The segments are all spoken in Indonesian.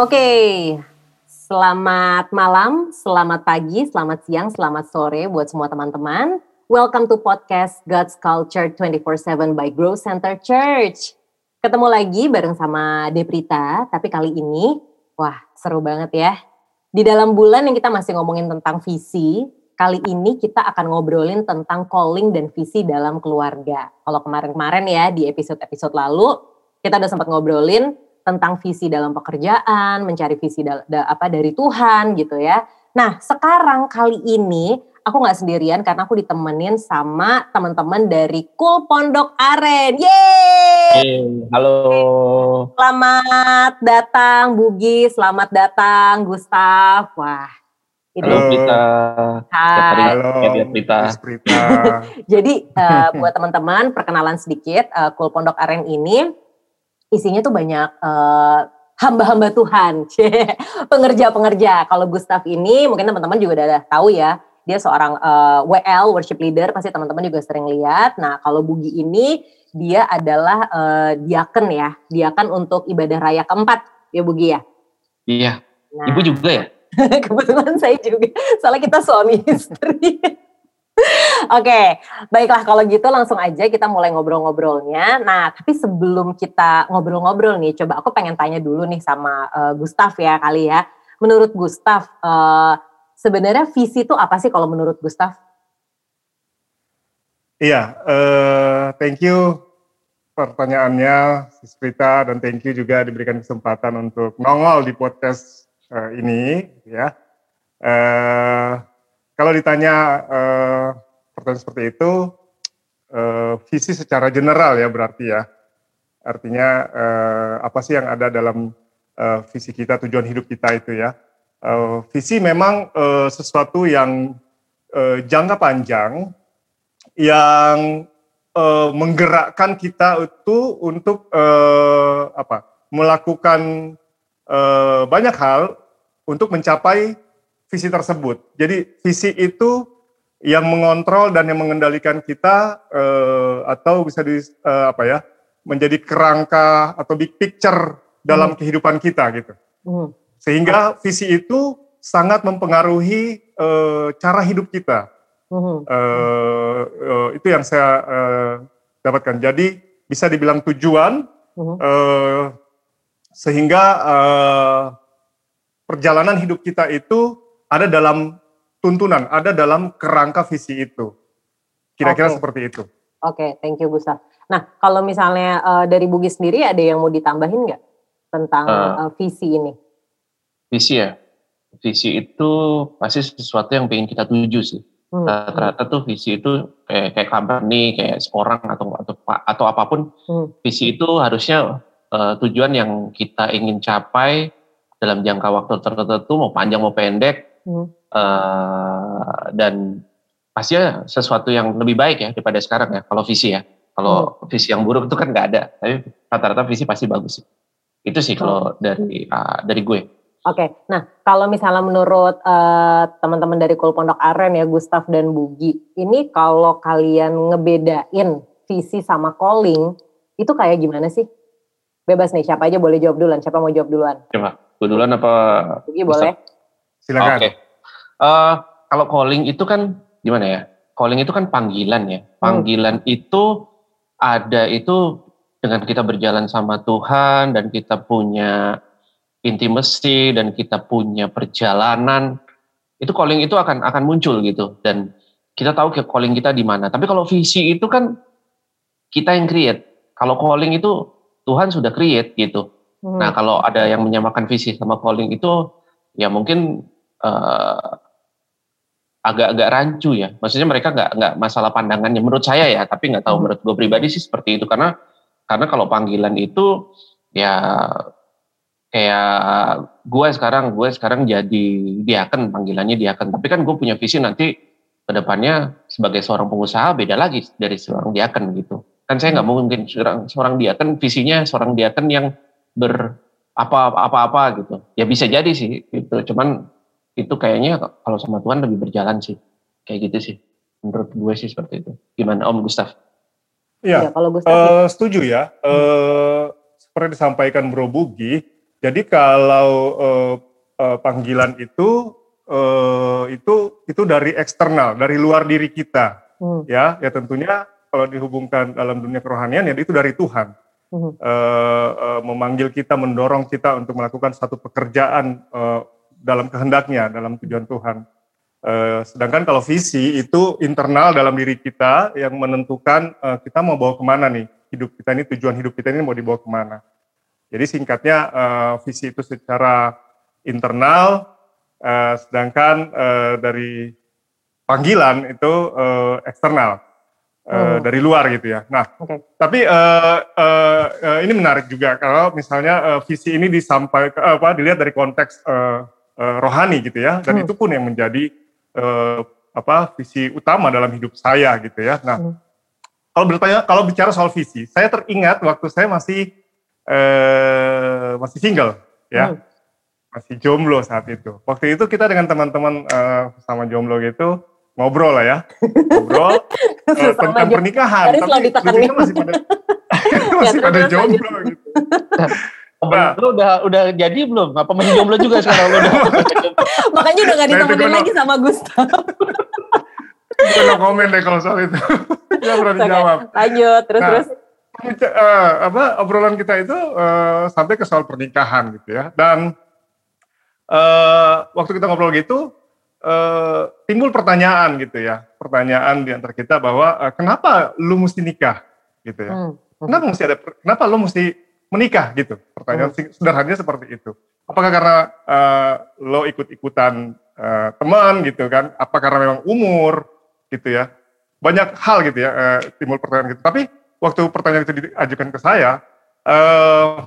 Oke, selamat malam, selamat pagi, selamat siang, selamat sore buat semua teman-teman. Welcome to podcast God's Culture 24/7 by Grow Center Church. Ketemu lagi bareng sama Deprita, tapi kali ini wah seru banget ya. Di dalam bulan yang kita masih ngomongin tentang visi, kali ini kita akan ngobrolin tentang calling dan visi dalam keluarga. Kalau kemarin-kemarin ya di episode-episode lalu kita udah sempat ngobrolin tentang visi dalam pekerjaan, mencari visi da, da, apa dari Tuhan gitu ya. Nah, sekarang kali ini aku nggak sendirian karena aku ditemenin sama teman-teman dari Kul Pondok Aren. Yeay! Hey, halo. Selamat datang Bugi, selamat datang Gustaf. Wah. Ini halo Prita. Hai. Halo Prita. Prita. Jadi uh, buat teman-teman perkenalan sedikit, uh, Kul Pondok Aren ini isinya tuh banyak uh, hamba-hamba Tuhan, pengerja-pengerja. Kalau Gustaf ini mungkin teman-teman juga udah tahu ya, dia seorang uh, eh, WL worship leader, pasti teman-teman juga sering lihat. Nah kalau Bugi ini dia adalah uh, diaken ya, diaken untuk ibadah raya keempat ya Bugi ya. Iya. Nah, Ibu juga ya. kebetulan saya juga, soalnya kita suami istri. Oke, baiklah kalau gitu langsung aja kita mulai ngobrol-ngobrolnya. Nah, tapi sebelum kita ngobrol-ngobrol nih, coba aku pengen tanya dulu nih sama uh, Gustaf ya kali ya. Menurut Gustaf, uh, sebenarnya visi itu apa sih kalau menurut Gustaf? Iya, uh, thank you pertanyaannya, Sprita, dan thank you juga diberikan kesempatan untuk nongol di podcast uh, ini, ya. Uh, kalau ditanya uh, pertanyaan seperti itu, uh, visi secara general ya berarti ya. Artinya uh, apa sih yang ada dalam uh, visi kita, tujuan hidup kita itu ya. Uh, visi memang uh, sesuatu yang uh, jangka panjang, yang uh, menggerakkan kita itu untuk uh, apa? melakukan uh, banyak hal untuk mencapai visi tersebut. Jadi visi itu yang mengontrol dan yang mengendalikan kita uh, atau bisa di uh, apa ya menjadi kerangka atau big picture dalam hmm. kehidupan kita gitu. Hmm. Sehingga visi itu sangat mempengaruhi uh, cara hidup kita. Hmm. Uh, uh, itu yang saya uh, dapatkan. Jadi bisa dibilang tujuan hmm. uh, sehingga uh, perjalanan hidup kita itu ada dalam tuntunan, ada dalam kerangka visi itu. Kira-kira okay. seperti itu. Oke, okay, thank you Gustaf. Nah, kalau misalnya uh, dari Bugi sendiri ada yang mau ditambahin nggak tentang uh, uh, visi ini? Visi ya, visi itu pasti sesuatu yang ingin kita tuju sih. Hmm. Rata-rata tuh visi itu kayak kayak company, kayak seorang atau atau atau apa pun. Hmm. Visi itu harusnya uh, tujuan yang kita ingin capai dalam jangka waktu tertentu, mau panjang mau pendek, hmm. uh, dan pasti sesuatu yang lebih baik ya daripada sekarang ya kalau visi ya kalau hmm. visi yang buruk itu kan nggak ada tapi rata-rata visi pasti bagus sih itu sih kalau hmm. dari uh, dari gue Oke, okay. nah kalau misalnya menurut uh, teman-teman dari Kul Pondok Aren ya, Gustaf dan Bugi, ini kalau kalian ngebedain visi sama calling, itu kayak gimana sih? Bebas nih, siapa aja boleh jawab duluan, siapa mau jawab duluan? Coba, gue duluan apa? Bugi boleh. Silakan. Oke. Okay. Uh, eh, kalau calling itu kan gimana ya? Calling itu kan panggilan ya. Panggilan hmm. itu ada itu dengan kita berjalan sama Tuhan dan kita punya intimacy dan kita punya perjalanan itu calling itu akan akan muncul gitu dan kita tahu ke calling kita di mana. Tapi kalau visi itu kan kita yang create. Kalau calling itu Tuhan sudah create gitu. Hmm. Nah, kalau ada yang menyamakan visi sama calling itu ya mungkin uh, agak-agak rancu ya. Maksudnya mereka nggak nggak masalah pandangannya. Menurut saya ya, tapi nggak tahu. Hmm. menurut gue pribadi sih seperti itu. Karena karena kalau panggilan itu ya kayak gue sekarang gue sekarang jadi diaken panggilannya diaken tapi kan gue punya visi nanti ke depannya sebagai seorang pengusaha beda lagi dari seorang diaken gitu. Kan saya nggak hmm. mungkin seorang seorang diaken visinya seorang diaken yang ber apa apa apa gitu. Ya bisa jadi sih gitu. Cuman itu kayaknya kalau sama Tuhan lebih berjalan sih kayak gitu sih menurut gue sih seperti itu gimana Om Gustaf? Iya, ya, kalau Gustaf uh, setuju ya. Hmm. Uh, seperti disampaikan Bro Bugi, Jadi kalau uh, uh, panggilan itu uh, itu itu dari eksternal, dari luar diri kita, hmm. ya, ya tentunya kalau dihubungkan dalam dunia kerohanian ya itu dari Tuhan. Hmm. Uh, uh, memanggil kita, mendorong kita untuk melakukan satu pekerjaan uh, dalam kehendaknya, dalam tujuan Tuhan. Uh, sedangkan kalau visi itu internal dalam diri kita yang menentukan uh, kita mau bawa ke mana nih hidup kita ini, tujuan hidup kita ini mau dibawa ke mana. Jadi singkatnya uh, visi itu secara internal, uh, sedangkan uh, dari panggilan itu uh, eksternal uh, hmm. dari luar gitu ya. Nah, okay. tapi uh, uh, uh, ini menarik juga kalau misalnya uh, visi ini disampaikan apa dilihat dari konteks uh, uh, rohani gitu ya, dan hmm. itu pun yang menjadi uh, apa visi utama dalam hidup saya gitu ya. Nah, hmm. kalau bertanya kalau bicara soal visi, saya teringat waktu saya masih eh, masih single ya. Hmm. Masih jomblo saat itu. Waktu itu kita dengan teman-teman eh, sama jomblo gitu ngobrol lah ya. Ngobrol eh, tentang pernikahan. Tapi kan masih pada masih ya, pada jomblo gitu. Nah, lu udah udah jadi belum? Apa masih jomblo juga sekarang lu udah? Makanya udah gak ditemenin nah, lagi sama Gustav. Gue komen deh kalau soal itu. Gak pernah dijawab. Lanjut, terus nah, terus uh, apa obrolan kita itu uh, sampai ke soal pernikahan gitu ya. Dan uh, waktu kita ngobrol gitu uh, timbul pertanyaan gitu ya. Pertanyaan di antara kita bahwa uh, kenapa lu mesti nikah gitu ya. Hmm. Kenapa mesti ada kenapa lu mesti menikah gitu. Pertanyaan hmm. sederhananya seperti itu. Apakah karena uh, lo ikut-ikutan uh, teman gitu kan? Apa karena memang umur gitu ya? Banyak hal gitu ya uh, timbul pertanyaan gitu. Tapi waktu pertanyaan itu diajukan ke saya, uh,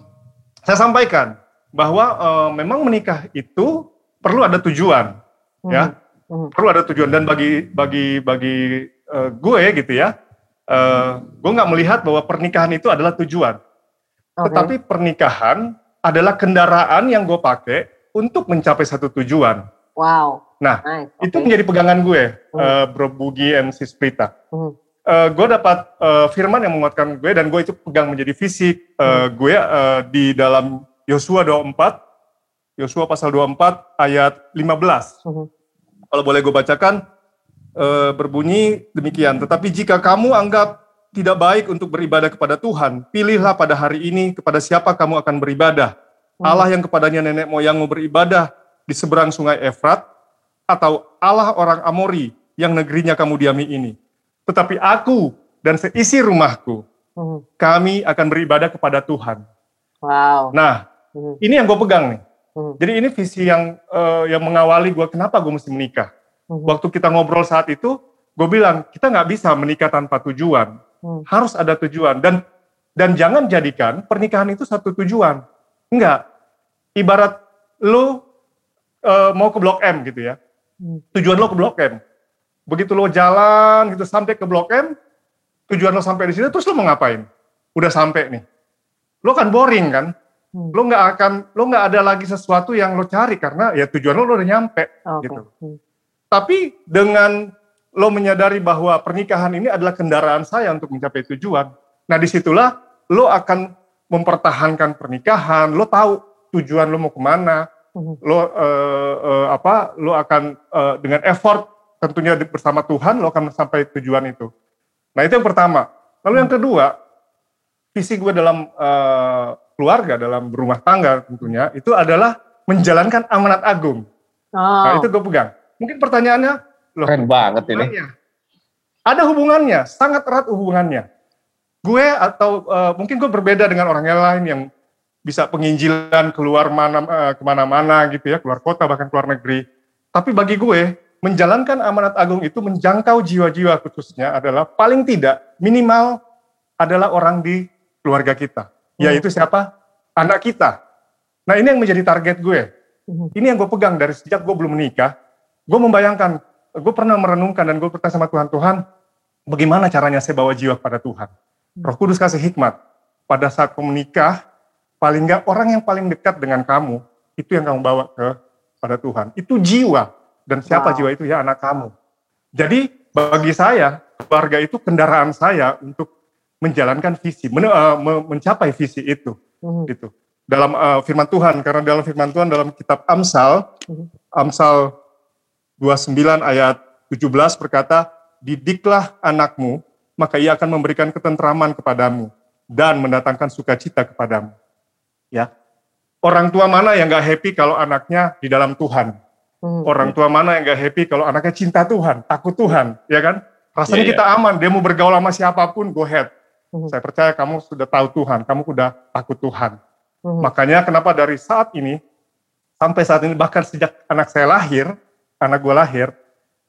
saya sampaikan bahwa uh, memang menikah itu perlu ada tujuan, hmm. ya, hmm. perlu ada tujuan dan bagi bagi bagi uh, gue gitu ya, uh, gue nggak melihat bahwa pernikahan itu adalah tujuan, okay. tetapi pernikahan adalah kendaraan yang gue pakai untuk mencapai satu tujuan. Wow. Nah, nice. okay. itu menjadi pegangan gue, hmm. uh, Bro Bugi and Sisprita. Hmm uh, gue dapat uh, firman yang menguatkan gue dan gue itu pegang menjadi fisik uh, hmm. gue uh, di dalam Yosua 24 Yosua pasal 24 ayat 15 hmm. kalau boleh gue bacakan uh, berbunyi demikian tetapi jika kamu anggap tidak baik untuk beribadah kepada Tuhan pilihlah pada hari ini kepada siapa kamu akan beribadah hmm. Allah yang kepadanya nenek moyangmu beribadah di seberang sungai Efrat atau Allah orang Amori yang negerinya kamu diami ini tetapi aku dan seisi rumahku, hmm. kami akan beribadah kepada Tuhan. Wow. Nah, hmm. ini yang gue pegang nih. Jadi ini visi yang uh, yang mengawali gue kenapa gue mesti menikah. Waktu kita ngobrol saat itu, gue bilang kita nggak bisa menikah tanpa tujuan. Hmm. Harus ada tujuan dan dan jangan jadikan pernikahan itu satu tujuan. Enggak. Ibarat lo uh, mau ke Blok M gitu ya. Hmm. Tujuan lo ke Blok M Begitu lo jalan gitu sampai ke Blok M, tujuan lo sampai di sini, terus lo mau ngapain? Udah sampai nih. Lo kan boring kan? Hmm. Lo nggak akan, lo nggak ada lagi sesuatu yang lo cari karena ya tujuan lo, lo udah nyampe okay. gitu. Hmm. Tapi dengan lo menyadari bahwa pernikahan ini adalah kendaraan saya untuk mencapai tujuan. Nah di situlah lo akan mempertahankan pernikahan, lo tahu tujuan lo mau ke mana, hmm. lo uh, uh, apa, lo akan uh, dengan effort tentunya bersama Tuhan lo akan sampai tujuan itu. Nah itu yang pertama. Lalu yang kedua, visi gue dalam uh, keluarga, dalam berumah tangga tentunya, itu adalah menjalankan amanat agung. Oh. Nah itu gue pegang. Mungkin pertanyaannya, loh, keren banget ini. Ada hubungannya, sangat erat hubungannya. Gue atau uh, mungkin gue berbeda dengan orang yang lain yang bisa penginjilan keluar mana uh, ke mana-mana gitu ya, keluar kota bahkan keluar negeri. Tapi bagi gue, menjalankan amanat agung itu menjangkau jiwa-jiwa khususnya adalah paling tidak minimal adalah orang di keluarga kita. Hmm. Yaitu siapa? Anak kita. Nah ini yang menjadi target gue. Hmm. Ini yang gue pegang dari sejak gue belum menikah. Gue membayangkan, gue pernah merenungkan dan gue bertanya sama Tuhan, Tuhan bagaimana caranya saya bawa jiwa kepada Tuhan? Hmm. Roh Kudus kasih hikmat. Pada saat kamu menikah, paling enggak orang yang paling dekat dengan kamu, itu yang kamu bawa ke pada Tuhan. Itu jiwa dan siapa wow. jiwa itu? Ya anak kamu. Jadi bagi saya, keluarga itu kendaraan saya untuk menjalankan visi, men, uh, mencapai visi itu. Hmm. Gitu. dalam uh, firman Tuhan karena dalam firman Tuhan dalam kitab Amsal hmm. Amsal 29 ayat 17 berkata didiklah anakmu maka ia akan memberikan ketentraman kepadamu dan mendatangkan sukacita kepadamu ya orang tua mana yang gak happy kalau anaknya di dalam Tuhan hmm. orang tua mana yang gak happy kalau anaknya cinta Tuhan takut Tuhan ya kan rasanya yeah, kita yeah. aman dia mau bergaul sama siapa pun go ahead hmm. saya percaya kamu sudah tahu Tuhan kamu sudah takut Tuhan Hmm. Makanya kenapa dari saat ini sampai saat ini bahkan sejak anak saya lahir, anak gue lahir,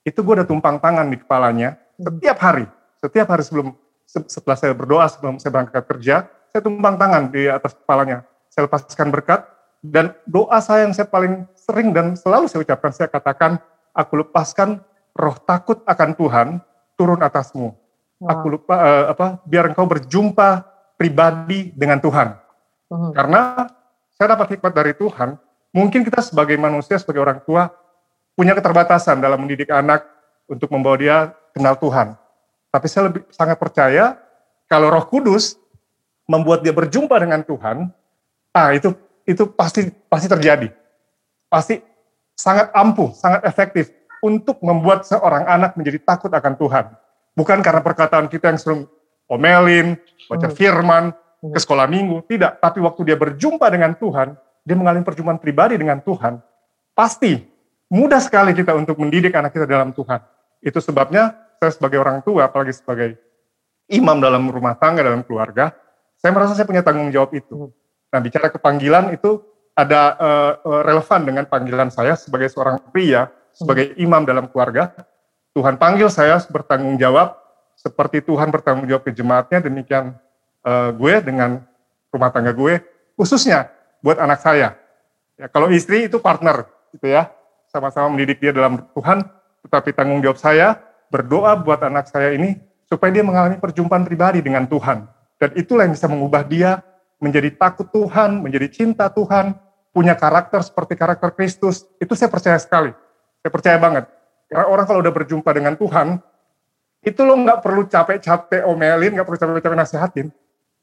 itu gue udah tumpang tangan di kepalanya hmm. setiap hari, setiap hari sebelum setelah saya berdoa sebelum saya berangkat kerja, saya tumpang tangan di atas kepalanya. Saya lepaskan berkat dan doa saya yang saya paling sering dan selalu saya ucapkan, saya katakan, aku lepaskan roh takut akan Tuhan turun atasmu. Wow. Aku lupa uh, apa biar engkau berjumpa pribadi dengan Tuhan. Hmm. Karena saya dapat hikmat dari Tuhan, mungkin kita sebagai manusia, sebagai orang tua, punya keterbatasan dalam mendidik anak untuk membawa dia kenal Tuhan. Tapi saya lebih sangat percaya kalau Roh Kudus membuat dia berjumpa dengan Tuhan, ah itu itu pasti pasti terjadi. Pasti sangat ampuh, sangat efektif untuk membuat seorang anak menjadi takut akan Tuhan. Bukan karena perkataan kita yang sering omelin, baca hmm. firman, ke sekolah minggu, tidak. Tapi waktu dia berjumpa dengan Tuhan, dia mengalami perjumpaan pribadi dengan Tuhan, pasti mudah sekali kita untuk mendidik anak kita dalam Tuhan. Itu sebabnya saya sebagai orang tua, apalagi sebagai imam dalam rumah tangga, dalam keluarga, saya merasa saya punya tanggung jawab itu. Nah, bicara kepanggilan itu ada uh, relevan dengan panggilan saya sebagai seorang pria, sebagai imam dalam keluarga. Tuhan panggil saya bertanggung jawab seperti Tuhan bertanggung jawab ke jemaatnya, demikian uh, gue dengan rumah tangga gue, khususnya buat anak saya. Ya, kalau istri itu partner, gitu ya, sama-sama mendidik dia dalam Tuhan, tetapi tanggung jawab saya berdoa buat anak saya ini supaya dia mengalami perjumpaan pribadi dengan Tuhan. Dan itulah yang bisa mengubah dia menjadi takut Tuhan, menjadi cinta Tuhan, punya karakter seperti karakter Kristus. Itu saya percaya sekali. Saya percaya banget. Karena orang kalau udah berjumpa dengan Tuhan, itu lo nggak perlu capek-capek omelin, nggak perlu capek-capek nasihatin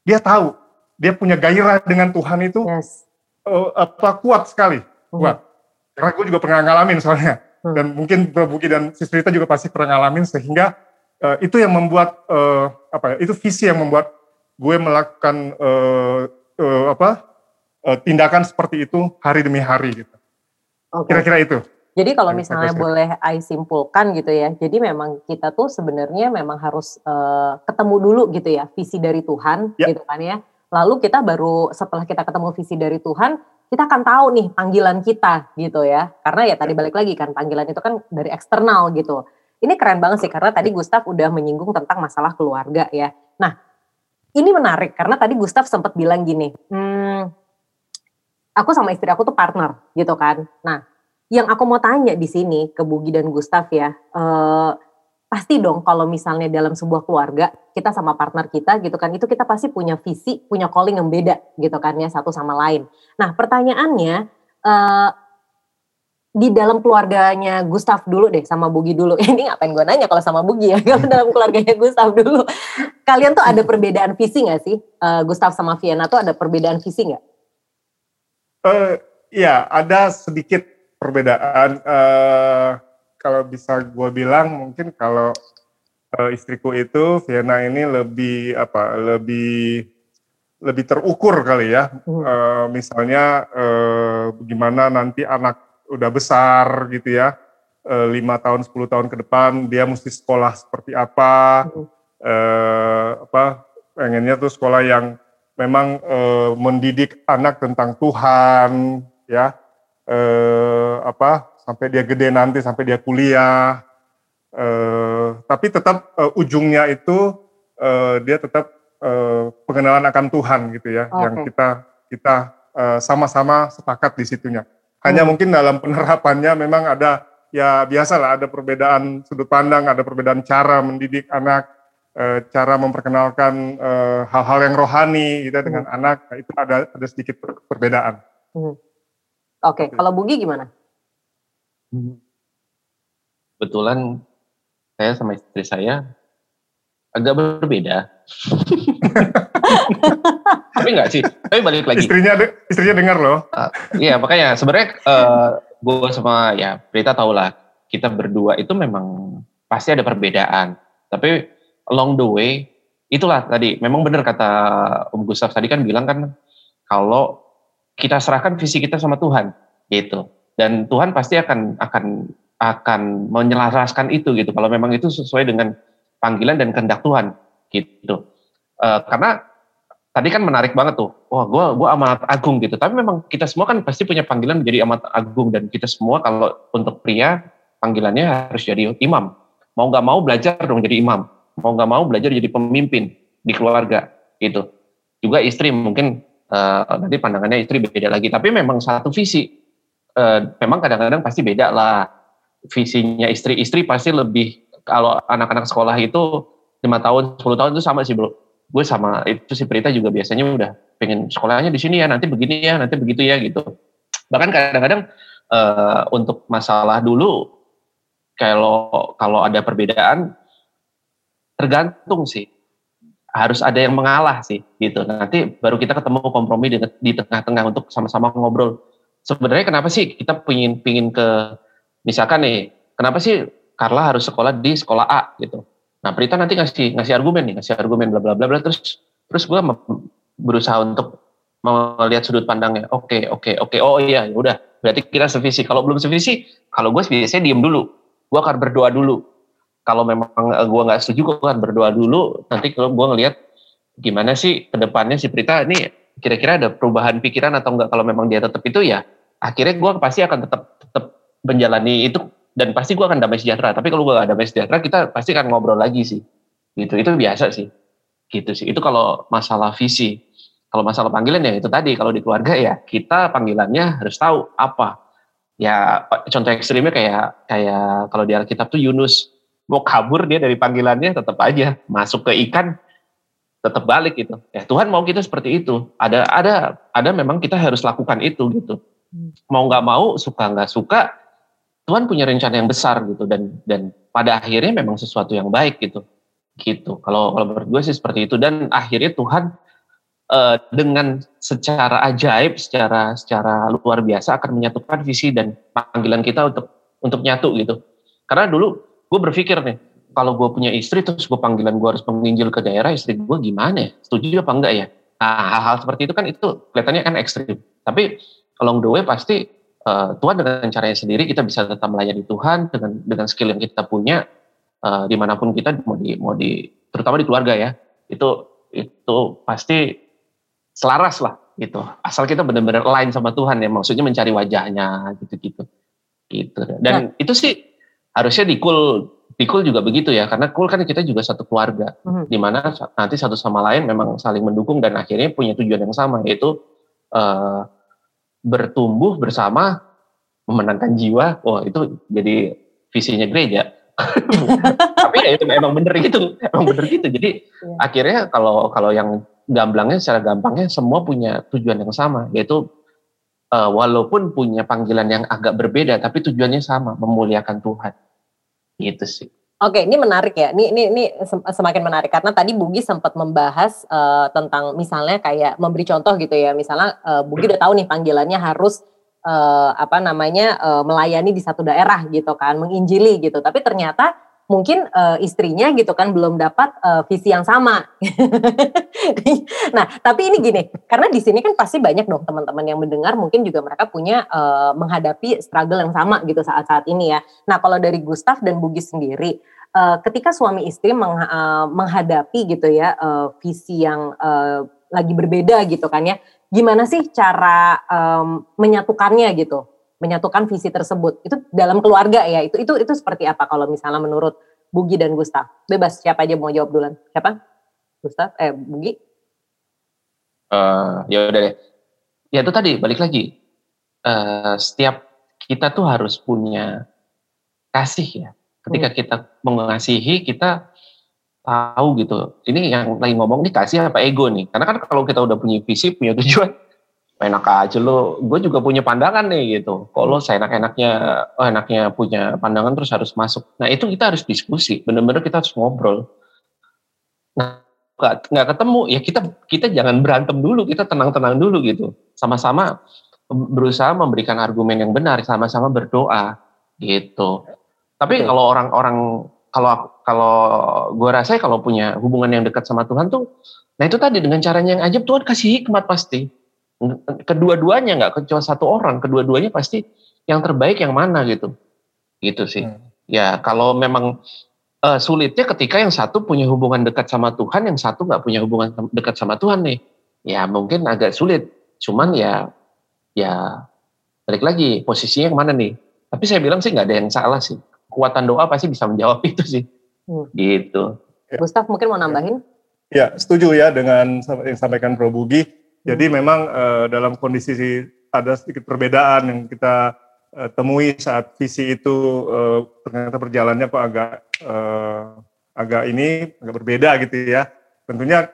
dia tahu dia punya gairah dengan Tuhan itu yes. uh, apa kuat sekali kuat karena gue juga pernah ngalamin soalnya hmm. dan mungkin Buki dan Sistrita juga pasti pernah ngalamin sehingga uh, itu yang membuat uh, apa ya itu visi yang membuat gue melakukan uh, uh, apa uh, tindakan seperti itu hari demi hari gitu okay. kira-kira itu jadi kalau misalnya boleh I simpulkan gitu ya, jadi memang kita tuh sebenarnya memang harus uh, ketemu dulu gitu ya visi dari Tuhan ya. gitu kan ya. Lalu kita baru setelah kita ketemu visi dari Tuhan, kita akan tahu nih panggilan kita gitu ya. Karena ya tadi ya. balik lagi kan panggilan itu kan dari eksternal gitu. Ini keren banget sih karena tadi Gustaf udah menyinggung tentang masalah keluarga ya. Nah ini menarik karena tadi Gustaf sempat bilang gini, hmm, aku sama istri aku tuh partner gitu kan. Nah yang aku mau tanya di sini ke Bugi dan Gustaf ya, uh, pasti dong kalau misalnya dalam sebuah keluarga kita sama partner kita gitu kan, itu kita pasti punya visi, punya calling yang beda gitu kan ya satu sama lain. Nah pertanyaannya uh, di dalam keluarganya Gustaf dulu deh sama Bugi dulu. Ini ngapain gue nanya kalau sama Bugi ya? Kalau dalam keluarganya Gustaf dulu, kalian tuh ada perbedaan visi nggak sih? Uh, Gustaf sama Vienna tuh ada perbedaan visi nggak? Uh, ya ada sedikit perbedaan uh, kalau bisa gue bilang mungkin kalau uh, istriku itu Vienna ini lebih apa lebih lebih terukur kali ya. Uh, misalnya uh, gimana nanti anak udah besar gitu ya lima uh, tahun 10 tahun ke depan dia mesti sekolah seperti apa uh, apa pengennya tuh sekolah yang memang uh, mendidik anak tentang Tuhan ya eh, apa sampai dia gede nanti sampai dia kuliah eh, tapi tetap eh, ujungnya itu eh, dia tetap eh, pengenalan akan Tuhan gitu ya okay. yang kita kita eh, sama-sama sepakat di situnya hanya hmm. mungkin dalam penerapannya memang ada ya biasalah ada perbedaan sudut pandang ada perbedaan cara mendidik anak eh, cara memperkenalkan hal-hal yang rohani gitu ya, dengan hmm. anak nah, itu ada ada sedikit perbedaan. Hmm. Oke, okay. kalau Bugi gimana? Kebetulan saya sama istri saya agak berbeda. Tapi enggak sih. Tapi balik lagi. Istrinya istrinya dengar loh. Uh, iya makanya sebenarnya uh, gue sama ya Prita tau lah kita berdua itu memang pasti ada perbedaan. Tapi along the way itulah tadi memang benar kata Om Gustaf tadi kan bilang kan kalau kita serahkan visi kita sama Tuhan gitu dan Tuhan pasti akan akan akan menyelaraskan itu gitu. Kalau memang itu sesuai dengan panggilan dan kehendak Tuhan gitu. Uh, karena tadi kan menarik banget tuh. Wah gue gue amanat agung gitu. Tapi memang kita semua kan pasti punya panggilan menjadi amanat agung. Dan kita semua kalau untuk pria panggilannya harus jadi imam. Mau nggak mau belajar dong jadi imam. Mau nggak mau belajar jadi pemimpin di keluarga gitu. Juga istri mungkin uh, nanti pandangannya istri beda lagi. Tapi memang satu visi uh, memang kadang-kadang pasti beda lah. Visinya istri istri pasti lebih kalau anak-anak sekolah itu lima tahun 10 tahun itu sama sih bro. Gue sama itu si Prita juga biasanya udah pengen sekolahnya di sini ya nanti begini ya nanti begitu ya gitu. Bahkan kadang-kadang uh, untuk masalah dulu kalau kalau ada perbedaan tergantung sih. Harus ada yang mengalah sih gitu. Nanti baru kita ketemu kompromi di tengah-tengah untuk sama-sama ngobrol sebenarnya kenapa sih kita pingin pingin ke misalkan nih kenapa sih Carla harus sekolah di sekolah A gitu? Nah Prita nanti ngasih ngasih argumen nih ngasih argumen bla bla bla bla terus terus gue berusaha untuk melihat sudut pandangnya. Oke okay, oke okay, oke. Okay. oh iya ya udah. Berarti kita sevisi. Kalau belum sevisi kalau gue biasanya diem dulu. Gue akan berdoa dulu. Kalau memang eh, gue nggak setuju gue akan berdoa dulu. Nanti kalau gue ngelihat gimana sih ke depannya si Prita ini kira-kira ada perubahan pikiran atau enggak kalau memang dia tetap itu ya akhirnya gue pasti akan tetap tetap menjalani itu dan pasti gue akan damai sejahtera. Tapi kalau gue gak damai sejahtera kita pasti akan ngobrol lagi sih. Gitu. Itu biasa sih. Gitu sih. Itu kalau masalah visi. Kalau masalah panggilan ya itu tadi. Kalau di keluarga ya kita panggilannya harus tahu apa. Ya contoh ekstrimnya kayak kayak kalau di Alkitab tuh Yunus. Mau kabur dia dari panggilannya tetap aja masuk ke ikan tetap balik gitu. Ya Tuhan mau kita seperti itu. Ada ada ada memang kita harus lakukan itu gitu. Hmm. mau nggak mau suka nggak suka Tuhan punya rencana yang besar gitu. Dan dan pada akhirnya memang sesuatu yang baik gitu. Gitu. Kalau kalau menurut gue sih seperti itu. Dan akhirnya Tuhan uh, dengan secara ajaib secara secara luar biasa akan menyatukan visi dan panggilan kita untuk untuk nyatu gitu. Karena dulu gue berpikir nih kalau gue punya istri terus gue panggilan gue harus menginjil ke daerah istri gue gimana ya? Setuju apa enggak ya? Nah hal-hal seperti itu kan itu kelihatannya kan ekstrim. Tapi along the way pasti uh, Tuhan dengan caranya sendiri kita bisa tetap melayani Tuhan dengan dengan skill yang kita punya uh, di mana pun kita mau di mau di terutama di keluarga ya. Itu itu pasti selaras lah gitu. Asal kita benar-benar lain sama Tuhan ya maksudnya mencari wajahnya gitu-gitu. Gitu. Dan nah. itu sih harusnya di kul di kul juga begitu ya karena kul kan kita juga satu keluarga hmm. di mana nanti satu sama lain memang saling mendukung dan akhirnya punya tujuan yang sama yaitu uh, bertumbuh bersama memenangkan jiwa wah itu jadi visinya gereja tapi ya itu memang bener gitu memang bener gitu jadi yeah. akhirnya kalau kalau yang gamblangnya secara gampangnya semua punya tujuan yang sama yaitu uh, walaupun punya panggilan yang agak berbeda tapi tujuannya sama memuliakan Tuhan gitu sih Oke, ini menarik ya. Ini ini ini semakin menarik karena tadi Bugi sempat membahas uh, tentang misalnya kayak memberi contoh gitu ya. Misalnya uh, Bugi udah tahu nih panggilannya harus uh, apa namanya uh, melayani di satu daerah gitu kan, menginjili gitu. Tapi ternyata mungkin uh, istrinya gitu kan belum dapat uh, visi yang sama. nah, tapi ini gini, karena di sini kan pasti banyak dong teman-teman yang mendengar mungkin juga mereka punya uh, menghadapi struggle yang sama gitu saat-saat ini ya. Nah, kalau dari Gustaf dan Bugis sendiri, uh, ketika suami istri meng, uh, menghadapi gitu ya uh, visi yang uh, lagi berbeda gitu kan ya, gimana sih cara um, menyatukannya gitu? Menyatukan visi tersebut. Itu dalam keluarga ya itu itu itu seperti apa kalau misalnya menurut Bugi dan Gustaf? Bebas siapa aja mau jawab duluan? Siapa? Gustaf? Eh Bugi? Uh, ya udah deh. Ya itu tadi balik lagi. Uh, setiap kita tuh harus punya kasih ya. Ketika hmm. kita mengasihi kita tahu gitu. Ini yang lagi ngomong nih kasih apa ego nih? Karena kan kalau kita udah punya visi punya tujuan enak aja lo. Gue juga punya pandangan nih gitu. Kalau saya enak-enaknya oh enaknya punya pandangan terus harus masuk. Nah itu kita harus diskusi. Bener-bener kita harus ngobrol. Nah nggak nggak ketemu. Ya kita kita jangan berantem dulu. Kita tenang-tenang dulu gitu. Sama-sama berusaha memberikan argumen yang benar. Sama-sama berdoa gitu. Tapi kalau orang-orang kalau kalau gue rasa kalau punya hubungan yang dekat sama Tuhan tuh nah itu tadi dengan caranya yang ajaib Tuhan kasih hikmat pasti kedua-duanya nggak cuma satu orang kedua-duanya pasti yang terbaik yang mana gitu gitu sih hmm. ya kalau memang uh, sulitnya ketika yang satu punya hubungan dekat sama Tuhan, yang satu nggak punya hubungan dekat sama Tuhan nih. Ya mungkin agak sulit. Cuman ya ya balik lagi posisinya yang mana nih. Tapi saya bilang sih nggak ada yang salah sih. Kekuatan doa pasti bisa menjawab itu sih. Hmm. Gitu. Ya. Gustaf mungkin mau nambahin? Ya setuju ya dengan yang disampaikan Pro Bugi. Jadi hmm. memang uh, dalam kondisi ada sedikit perbedaan yang kita uh, temui saat visi itu uh, ternyata berjalannya kok agak uh, agak ini agak berbeda gitu ya. Tentunya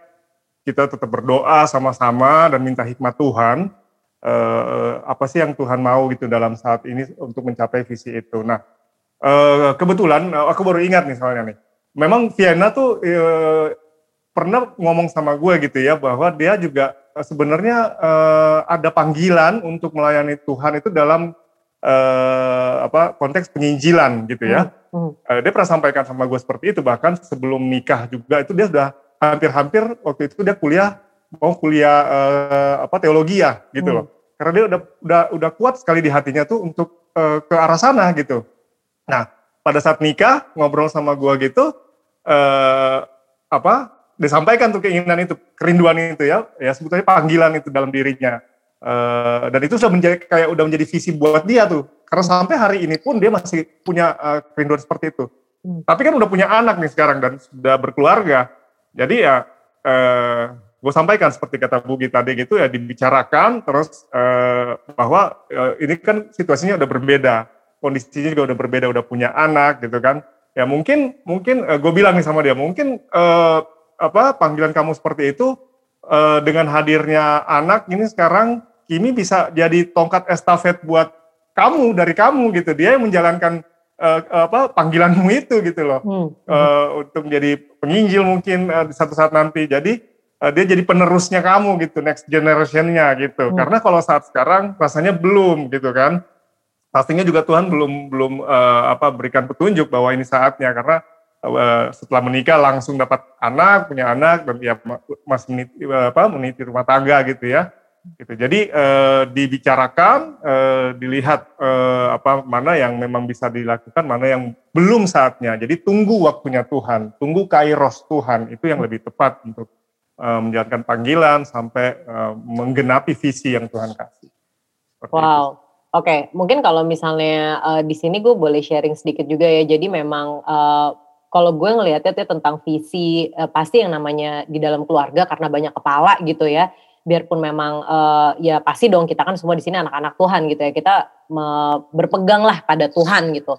kita tetap berdoa sama-sama dan minta hikmat Tuhan. Uh, apa sih yang Tuhan mau gitu dalam saat ini untuk mencapai visi itu. Nah, uh, kebetulan aku baru ingat nih soalnya nih. Memang Vienna tuh uh, pernah ngomong sama gue gitu ya bahwa dia juga sebenarnya uh, ada panggilan untuk melayani Tuhan itu dalam uh, apa konteks penginjilan gitu ya. Hmm. Uh, dia pernah sampaikan sama gue seperti itu bahkan sebelum nikah juga itu dia sudah hampir-hampir waktu itu dia kuliah mau kuliah uh, apa teologi ya gitu hmm. loh. Karena dia udah udah udah kuat sekali di hatinya tuh untuk uh, ke arah sana gitu. Nah, pada saat nikah ngobrol sama gue gitu uh, apa disampaikan tuh keinginan itu, kerinduan itu ya, ya sebetulnya panggilan itu dalam dirinya. Uh, dan itu sudah menjadi kayak udah menjadi visi buat dia tuh. Karena sampai hari ini pun dia masih punya uh, kerinduan seperti itu. Hmm. Tapi kan udah punya anak nih sekarang dan sudah berkeluarga. Jadi ya uh, eh, gue sampaikan seperti kata Bugi tadi gitu ya dibicarakan terus uh, bahwa uh, ini kan situasinya udah berbeda, kondisinya juga udah berbeda, udah punya anak gitu kan. Ya mungkin mungkin uh, gue bilang nih sama dia mungkin uh, apa panggilan kamu seperti itu uh, dengan hadirnya anak ini sekarang Kimi bisa jadi tongkat estafet buat kamu dari kamu gitu. Dia yang menjalankan uh, apa panggilanmu itu gitu loh. Hmm. uh, untuk menjadi penginjil mungkin uh, di satu saat nanti. Jadi uh, dia jadi penerusnya kamu gitu next generationnya gitu. Hmm. karena kalau saat sekarang rasanya belum gitu kan. Pastinya juga Tuhan belum belum uh, apa berikan petunjuk bahwa ini saatnya. Karena uh, setelah menikah langsung dapat anak punya anak dan ya masih meniti, apa meniti rumah tangga gitu ya gitu. Jadi eh, dibicarakan, eh, dilihat eh, apa mana yang memang bisa dilakukan, mana yang belum saatnya. Jadi tunggu waktunya Tuhan, tunggu kairos Tuhan itu yang lebih tepat untuk eh, menjalankan panggilan sampai eh, menggenapi visi yang Tuhan kasih. Seperti wow. Oke, okay. mungkin kalau misalnya uh, di sini gue boleh sharing sedikit juga ya. Jadi memang uh, kalau gue ngelihatnya tuh tentang visi uh, pasti yang namanya di dalam keluarga karena banyak kepala gitu ya. Biarpun memang uh, ya pasti dong kita kan semua di sini anak-anak Tuhan gitu ya. Kita me, berpegang lah pada Tuhan gitu.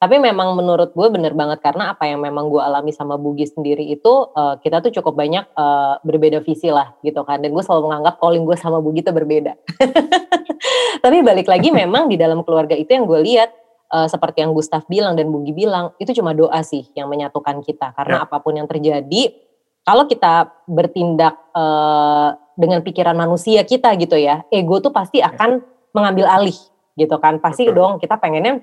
Tapi memang menurut gue bener banget karena apa yang memang gue alami sama Bugi sendiri itu uh, kita tuh cukup banyak uh, berbeda visi lah gitu kan. Dan gue selalu menganggap calling gue sama Bugi itu berbeda. Tapi balik lagi memang di dalam keluarga itu yang gue lihat uh, seperti yang Gustaf bilang dan Bugi bilang itu cuma doa sih yang menyatukan kita karena ya. apa pun yang terjadi kalau kita bertindak uh, dengan pikiran manusia kita gitu ya, ego tuh pasti ya. akan mengambil alih gitu kan. Pasti Betul. dong kita pengennya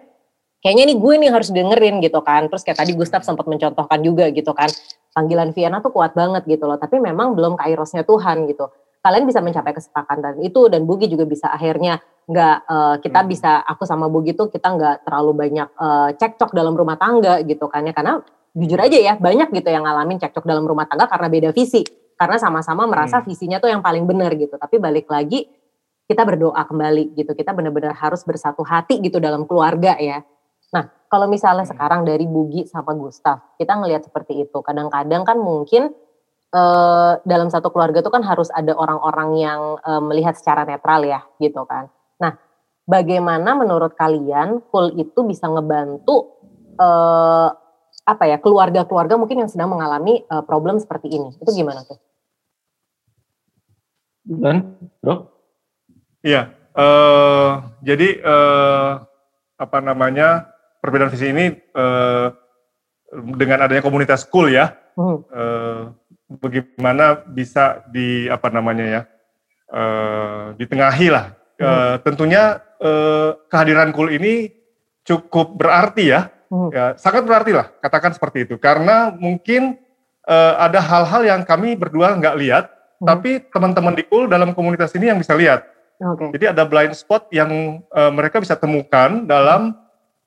kayaknya nih gue nih harus dengerin gitu kan. Terus kayak tadi Gustaf sempat mencontohkan juga gitu kan. Panggilan Vienna tuh kuat banget gitu loh, tapi memang belum kairosnya Tuhan gitu. Kalian bisa mencapai kesepakatan itu dan Bugi juga bisa akhirnya nggak uh, kita hmm. bisa aku sama Bugi tuh kita nggak terlalu banyak uh, cekcok dalam rumah tangga gitu kan ya karena jujur aja ya banyak gitu yang ngalamin cekcok dalam rumah tangga karena beda visi karena sama-sama merasa hmm. visinya tuh yang paling benar gitu. Tapi balik lagi kita berdoa kembali gitu. Kita benar-benar harus bersatu hati gitu dalam keluarga ya. Nah, kalau misalnya hmm. sekarang dari Bugi sama Gustaf, kita ngelihat seperti itu. Kadang-kadang kan mungkin eh, dalam satu keluarga tuh kan harus ada orang-orang yang eh, melihat secara netral ya, gitu kan. Nah, bagaimana menurut kalian kul itu bisa ngebantu eh, apa ya keluarga-keluarga mungkin yang sedang mengalami uh, problem seperti ini. Itu gimana tuh? Dan, bro? Iya, uh, jadi uh, apa namanya perbedaan visi ini uh, dengan adanya komunitas school ya, hmm. uh, bagaimana bisa di apa namanya ya uh, ditengahi lah. Hmm. Uh, tentunya uh, kehadiran Kul ini cukup berarti ya, hmm. ya sangat berarti lah katakan seperti itu karena mungkin uh, ada hal-hal yang kami berdua nggak lihat, hmm. tapi teman-teman di Kul dalam komunitas ini yang bisa lihat. Okay. Jadi ada blind spot yang uh, mereka bisa temukan dalam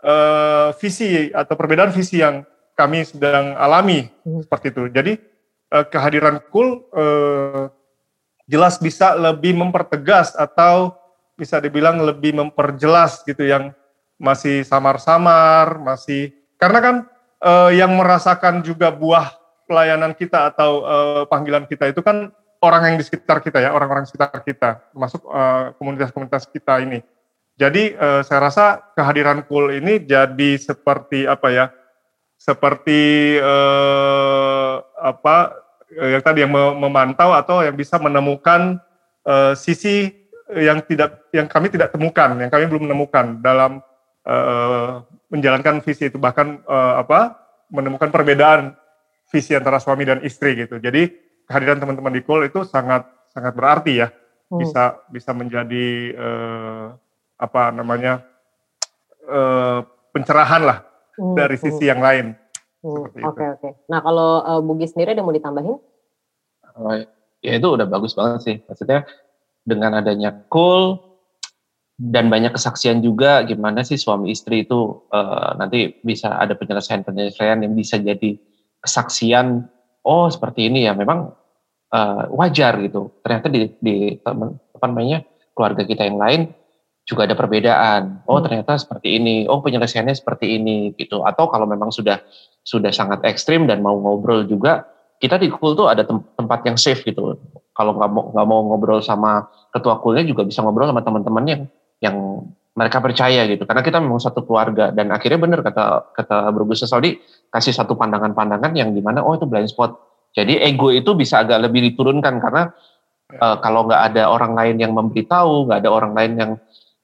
uh, visi atau perbedaan visi yang kami sedang alami hmm. seperti itu. Jadi uh, kehadiran Kul uh, jelas bisa lebih mempertegas atau bisa dibilang lebih memperjelas gitu yang masih samar-samar, masih karena kan uh, yang merasakan juga buah pelayanan kita atau uh, panggilan kita itu kan orang yang di sekitar kita ya, orang-orang sekitar kita, termasuk uh, komunitas-komunitas kita ini. Jadi uh, saya rasa kehadiran Kul ini jadi seperti apa ya? Seperti uh, apa yang tadi yang memantau atau yang bisa menemukan uh, sisi yang tidak yang kami tidak temukan, yang kami belum menemukan dalam uh, menjalankan visi itu bahkan uh, apa? menemukan perbedaan visi antara suami dan istri gitu. Jadi kehadiran teman-teman di Kul itu sangat sangat berarti ya. Hmm. Bisa bisa menjadi uh, apa namanya? Uh, pencerahan lah hmm. dari sisi hmm. yang lain. Hmm. Oke oke. Okay, okay. Nah kalau uh, Bugi sendiri ada mau ditambahin? Oh, ya itu udah bagus banget sih. Maksudnya dengan adanya Kul dan banyak kesaksian juga gimana sih suami istri itu uh, nanti bisa ada penyelesaian-penyelesaian yang bisa jadi kesaksian oh seperti ini ya memang uh, wajar gitu ternyata di, di apa namanya keluarga kita yang lain juga ada perbedaan. Oh hmm. ternyata seperti ini. Oh penyelesaiannya seperti ini gitu. Atau kalau memang sudah sudah sangat ekstrim dan mau ngobrol juga kita di kul tuh ada tem tempat yang safe gitu. Kalau nggak mau nggak mau ngobrol sama ketua kulnya juga bisa ngobrol sama teman-teman yang yang mereka percaya gitu. Karena kita memang satu keluarga. Dan akhirnya benar kata kata Bro Saudi kasih satu pandangan-pandangan yang di mana oh itu blind spot. Jadi ego itu bisa agak lebih diturunkan karena uh, kalau nggak ada orang lain yang memberitahu nggak ada orang lain yang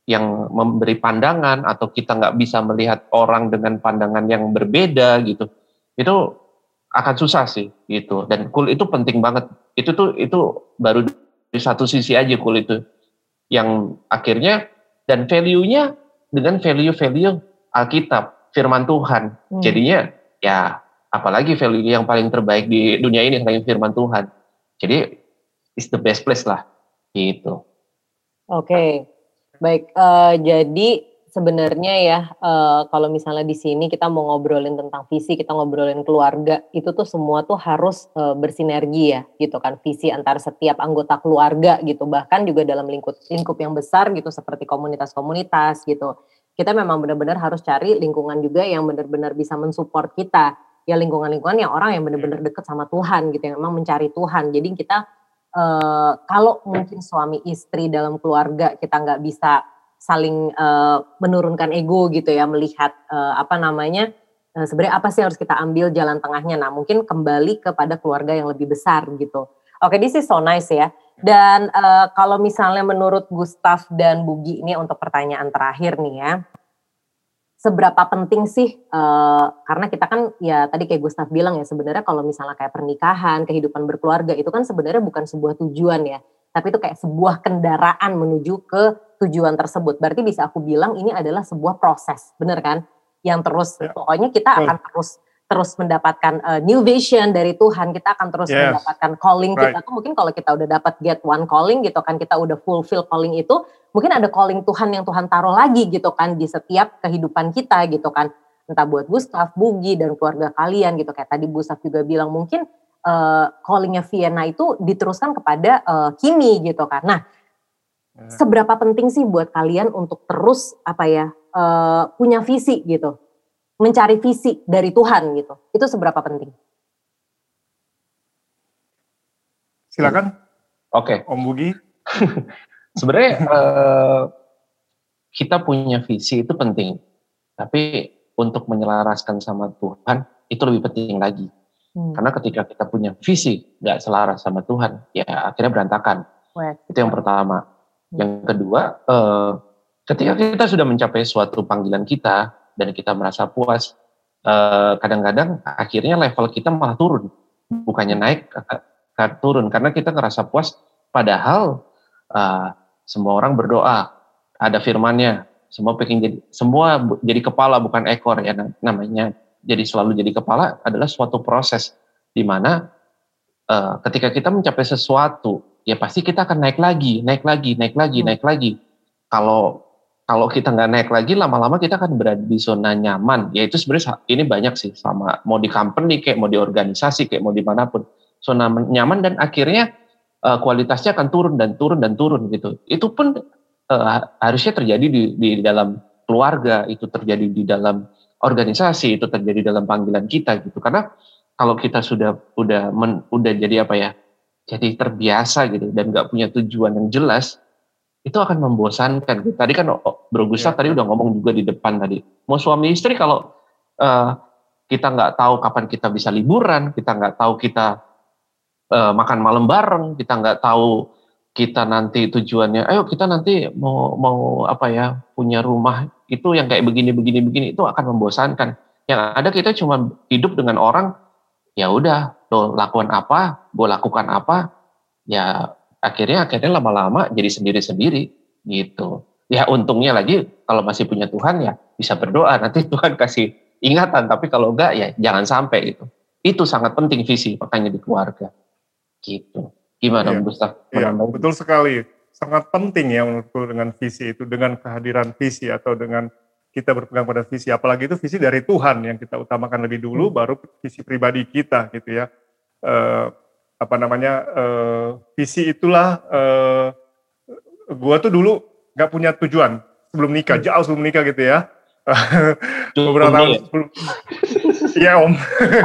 yang memberi pandangan atau kita nggak bisa melihat orang dengan pandangan yang berbeda gitu itu akan susah sih gitu dan cool itu penting banget itu tuh itu baru di satu sisi aja cool itu yang akhirnya dan value-nya dengan value-value Alkitab, firman Tuhan. Hmm. Jadinya ya apalagi value yang paling terbaik di dunia ini selain firman Tuhan. Jadi is the best place lah gitu. Oke. Okay. Baik, uh, jadi sebenarnya ya uh, kalau misalnya di sini kita mau ngobrolin tentang visi, kita ngobrolin keluarga, itu tuh semua tuh harus uh, bersinergi ya gitu kan visi antar setiap anggota keluarga gitu. Bahkan juga dalam lingkup lingkup yang besar gitu seperti komunitas-komunitas gitu. Kita memang benar-benar harus cari lingkungan juga yang benar-benar bisa mensupport kita. Ya lingkungan-lingkungan yang orang yang benar-benar dekat sama Tuhan gitu, yang memang mencari Tuhan. Jadi kita uh, kalau mungkin suami istri dalam keluarga kita nggak bisa saling uh, menurunkan ego gitu ya melihat uh, apa namanya uh, sebenarnya apa sih harus kita ambil jalan tengahnya. Nah mungkin kembali kepada keluarga yang lebih besar gitu. Oke okay, this is so nice ya. Dan uh, kalau misalnya menurut Gustaf dan Bugi ini untuk pertanyaan terakhir nih ya seberapa penting sih uh, karena kita kan ya tadi kayak Gustaf bilang ya sebenarnya kalau misalnya kayak pernikahan kehidupan berkeluarga itu kan sebenarnya bukan sebuah tujuan ya tapi itu kayak sebuah kendaraan menuju ke tujuan tersebut. Berarti bisa aku bilang ini adalah sebuah proses, benar kan? Yang terus ya. pokoknya kita hmm. akan terus terus mendapatkan uh, new vision dari Tuhan, kita akan terus yes. mendapatkan calling right. kita tuh mungkin kalau kita udah dapat get one calling gitu kan, kita udah fulfill calling itu, mungkin ada calling Tuhan yang Tuhan taruh lagi gitu kan di setiap kehidupan kita gitu kan. Entah buat Gustaf, Bugi dan keluarga kalian gitu kayak tadi Gustaf juga bilang mungkin uh, callingnya Vienna itu diteruskan kepada uh, Kimi gitu kan. Nah, Ya. Seberapa penting sih buat kalian untuk terus apa ya uh, punya visi gitu, mencari visi dari Tuhan gitu? Itu seberapa penting? Silakan. Oke. Okay. Om Bugi. Sebenarnya uh, kita punya visi itu penting, tapi untuk menyelaraskan sama Tuhan itu lebih penting lagi. Hmm. Karena ketika kita punya visi nggak selaras sama Tuhan, ya akhirnya berantakan. Wait. Itu yang pertama. Yang kedua, eh, ketika kita sudah mencapai suatu panggilan kita dan kita merasa puas, eh, kadang-kadang akhirnya level kita malah turun. bukannya naik ke turun karena kita ngerasa puas padahal uh, semua orang berdoa ada firmannya. Semua pengen jadi semua jadi kepala bukan ekor ya namanya. Jadi selalu jadi kepala adalah suatu proses di mana uh, ketika kita mencapai sesuatu ya pasti kita akan naik lagi naik lagi naik lagi hmm. naik lagi. Kalau kalau kita nggak naik lagi lama-lama kita akan berada di zona nyaman. Ya itu sebenarnya ini banyak sih sama mau di company kayak mau di organisasi kayak mau di mana pun. Zona nyaman dan akhirnya uh, kualitasnya akan turun dan turun dan turun gitu itu pun uh, harusnya terjadi di, di dalam keluarga, itu terjadi di dalam organisasi, itu terjadi dalam panggilan kita gitu. Karena kalau kita sudah udah men, udah jadi apa ya, jadi terbiasa gitu dan nggak punya tujuan yang jelas, itu akan membosankan. Tadi kan oh, Bro Gustaf ya. tadi udah ngomong juga di depan tadi, mau suami istri kalau uh, kita nggak tahu kapan kita bisa liburan, kita nggak tahu kita uh, makan malam bareng, kita nggak tahu kita nanti tujuannya, ayo kita nanti mau mau apa ya punya rumah itu yang kayak begini begini begini itu akan membosankan. Yang ada kita cuma hidup dengan orang, ya udah lo lakukan apa, gue lakukan apa, ya akhirnya akhirnya lama-lama jadi sendiri-sendiri gitu. Ya untungnya lagi kalau masih punya Tuhan ya bisa berdoa nanti Tuhan kasih ingatan, tapi kalau enggak ya jangan sampai itu. Itu sangat penting visi makanya di keluarga gitu. Gimana, iya. Gustaf? Iya, betul sekali. Sangat penting ya menurutku dengan visi itu, dengan kehadiran visi atau dengan kita berpegang pada visi. Apalagi itu visi dari Tuhan yang kita utamakan lebih dulu, hmm. baru visi pribadi kita gitu ya. Uh, apa namanya uh, visi itulah uh, gua tuh dulu nggak punya tujuan sebelum nikah, hmm. jauh sebelum nikah gitu ya beberapa tahun ya? sebelum Iya om.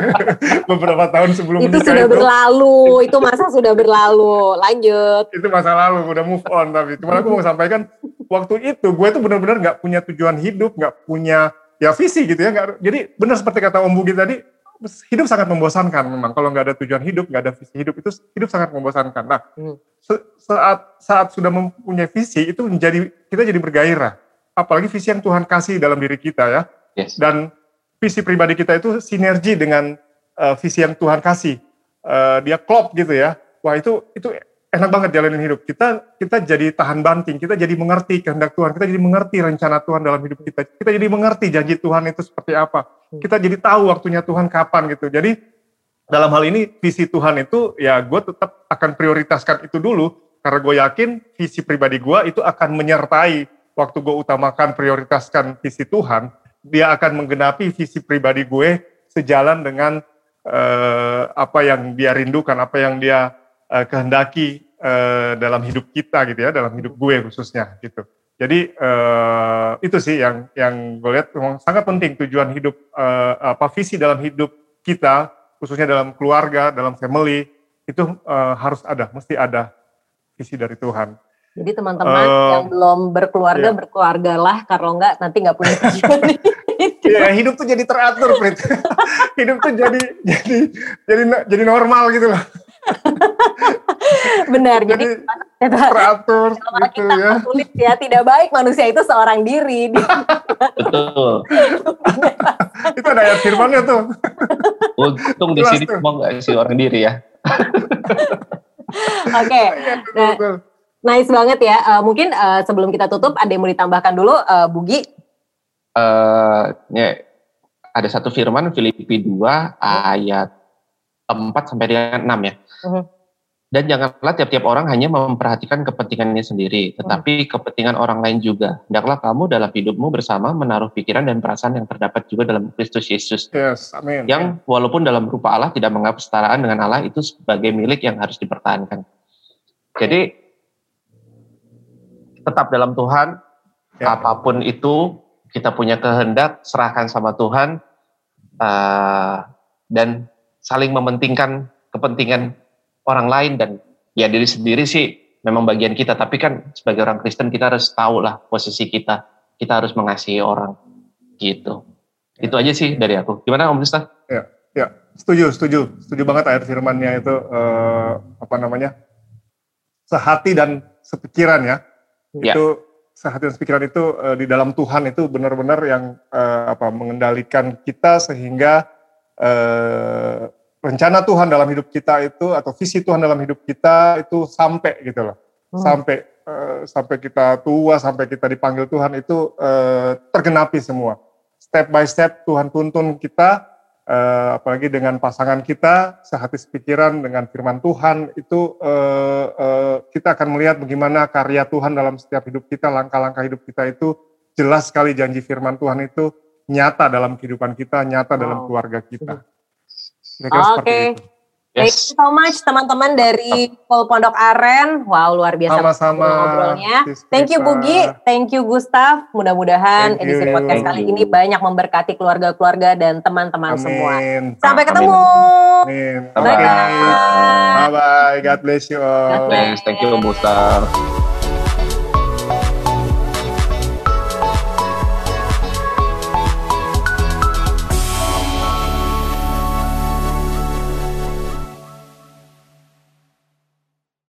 Beberapa tahun sebelum itu sudah itu, berlalu itu masa sudah berlalu. Lanjut. Itu masa lalu udah move on tapi. Cuma aku mau sampaikan waktu itu gue tuh benar-benar nggak punya tujuan hidup nggak punya ya visi gitu ya gak, jadi benar seperti kata om Bugi tadi hidup sangat membosankan memang. Kalau nggak ada tujuan hidup nggak ada visi hidup itu hidup sangat membosankan. Nah hmm. saat saat sudah mempunyai visi itu menjadi kita jadi bergairah. Apalagi visi yang Tuhan kasih dalam diri kita ya. Yes. Dan visi pribadi kita itu sinergi dengan uh, visi yang Tuhan kasih. Uh, dia klop gitu ya. Wah itu itu enak banget jalanin hidup. Kita kita jadi tahan banting, kita jadi mengerti kehendak Tuhan, kita jadi mengerti rencana Tuhan dalam hidup kita. Kita jadi mengerti janji Tuhan itu seperti apa. Hmm. Kita jadi tahu waktunya Tuhan kapan gitu. Jadi dalam hal ini visi Tuhan itu ya gue tetap akan prioritaskan itu dulu karena gue yakin visi pribadi gue itu akan menyertai waktu gue utamakan prioritaskan visi Tuhan, dia akan menggenapi visi pribadi gue sejalan dengan uh, apa yang dia rindukan, apa yang dia uh, kehendaki uh, dalam hidup kita gitu ya, dalam hidup gue khususnya gitu. Jadi uh, itu sih yang yang gue lihat memang sangat penting tujuan hidup uh, apa visi dalam hidup kita khususnya dalam keluarga, dalam family itu uh, harus ada, mesti ada visi dari Tuhan. Jadi teman-teman uh, yang belum berkeluarga iya. berkeluargalah kalau enggak nanti nggak punya tujuan. Iya, hidup tuh jadi teratur, Frit. hidup tuh jadi jadi jadi jadi normal gitu loh. Benar, jadi, jadi teratur kalau gitu kita ya. Tulis ya, tidak baik manusia itu seorang diri. Betul. itu ada ayat firmannya tuh. Untung di sini mau nggak sih orang diri ya. Oke. Okay. Iya, nah, Nice banget ya. Uh, mungkin uh, sebelum kita tutup ada yang mau ditambahkan dulu, uh, Bugi? Uh, ya, ada satu firman Filipi 2 ayat 4 sampai dengan 6 ya. Uh-huh. Dan janganlah tiap-tiap orang hanya memperhatikan kepentingannya sendiri, tetapi uh-huh. kepentingan orang lain juga. Hendaklah kamu dalam hidupmu bersama menaruh pikiran dan perasaan yang terdapat juga dalam Kristus Yesus. Yes, amin. Yang walaupun dalam rupa Allah tidak menganggap setaraan dengan Allah itu sebagai milik yang harus dipertahankan. Jadi tetap dalam Tuhan. Ya. Apa pun itu kita punya kehendak serahkan sama Tuhan uh, dan saling mementingkan kepentingan orang lain dan ya diri sendiri sih memang bagian kita. Tapi kan sebagai orang Kristen kita harus tahu lah posisi kita. Kita harus mengasihi orang gitu. Ya. Itu aja sih dari aku. Gimana Om Gusta? Ya, ya, setuju, setuju, setuju banget ayat firmannya itu uh, apa namanya sehati dan sepikiran ya Ya. Itu sehati dan pikiran itu uh, di dalam Tuhan itu benar-benar yang uh, apa mengendalikan kita sehingga uh, rencana Tuhan dalam hidup kita itu atau visi Tuhan dalam hidup kita itu sampai gitu loh. Hmm. Sampai uh, sampai kita tua, sampai kita dipanggil Tuhan itu uh, tergenapi semua. Step by step Tuhan tuntun kita uh, apalagi dengan pasangan kita sehati sepikiran dengan firman Tuhan itu uh, uh, kita akan melihat bagaimana karya Tuhan dalam setiap hidup kita, langkah-langkah hidup kita itu jelas sekali janji firman Tuhan itu nyata dalam kehidupan kita, nyata wow. dalam keluarga kita. Oke. Okay. Yes. Thank you so much teman-teman dari Pol Pondok Aren. Wow, luar biasa Sama-sama. ngobrolnya. Thank you Bugi, thank you Gustaf. Mudah-mudahan edisi podcast kali ini banyak memberkati keluarga-keluarga dan teman-teman semua. Sampai ketemu. Amin. Bye bye. Bye bye. God bless you all. God bless. Thank you Gustaf.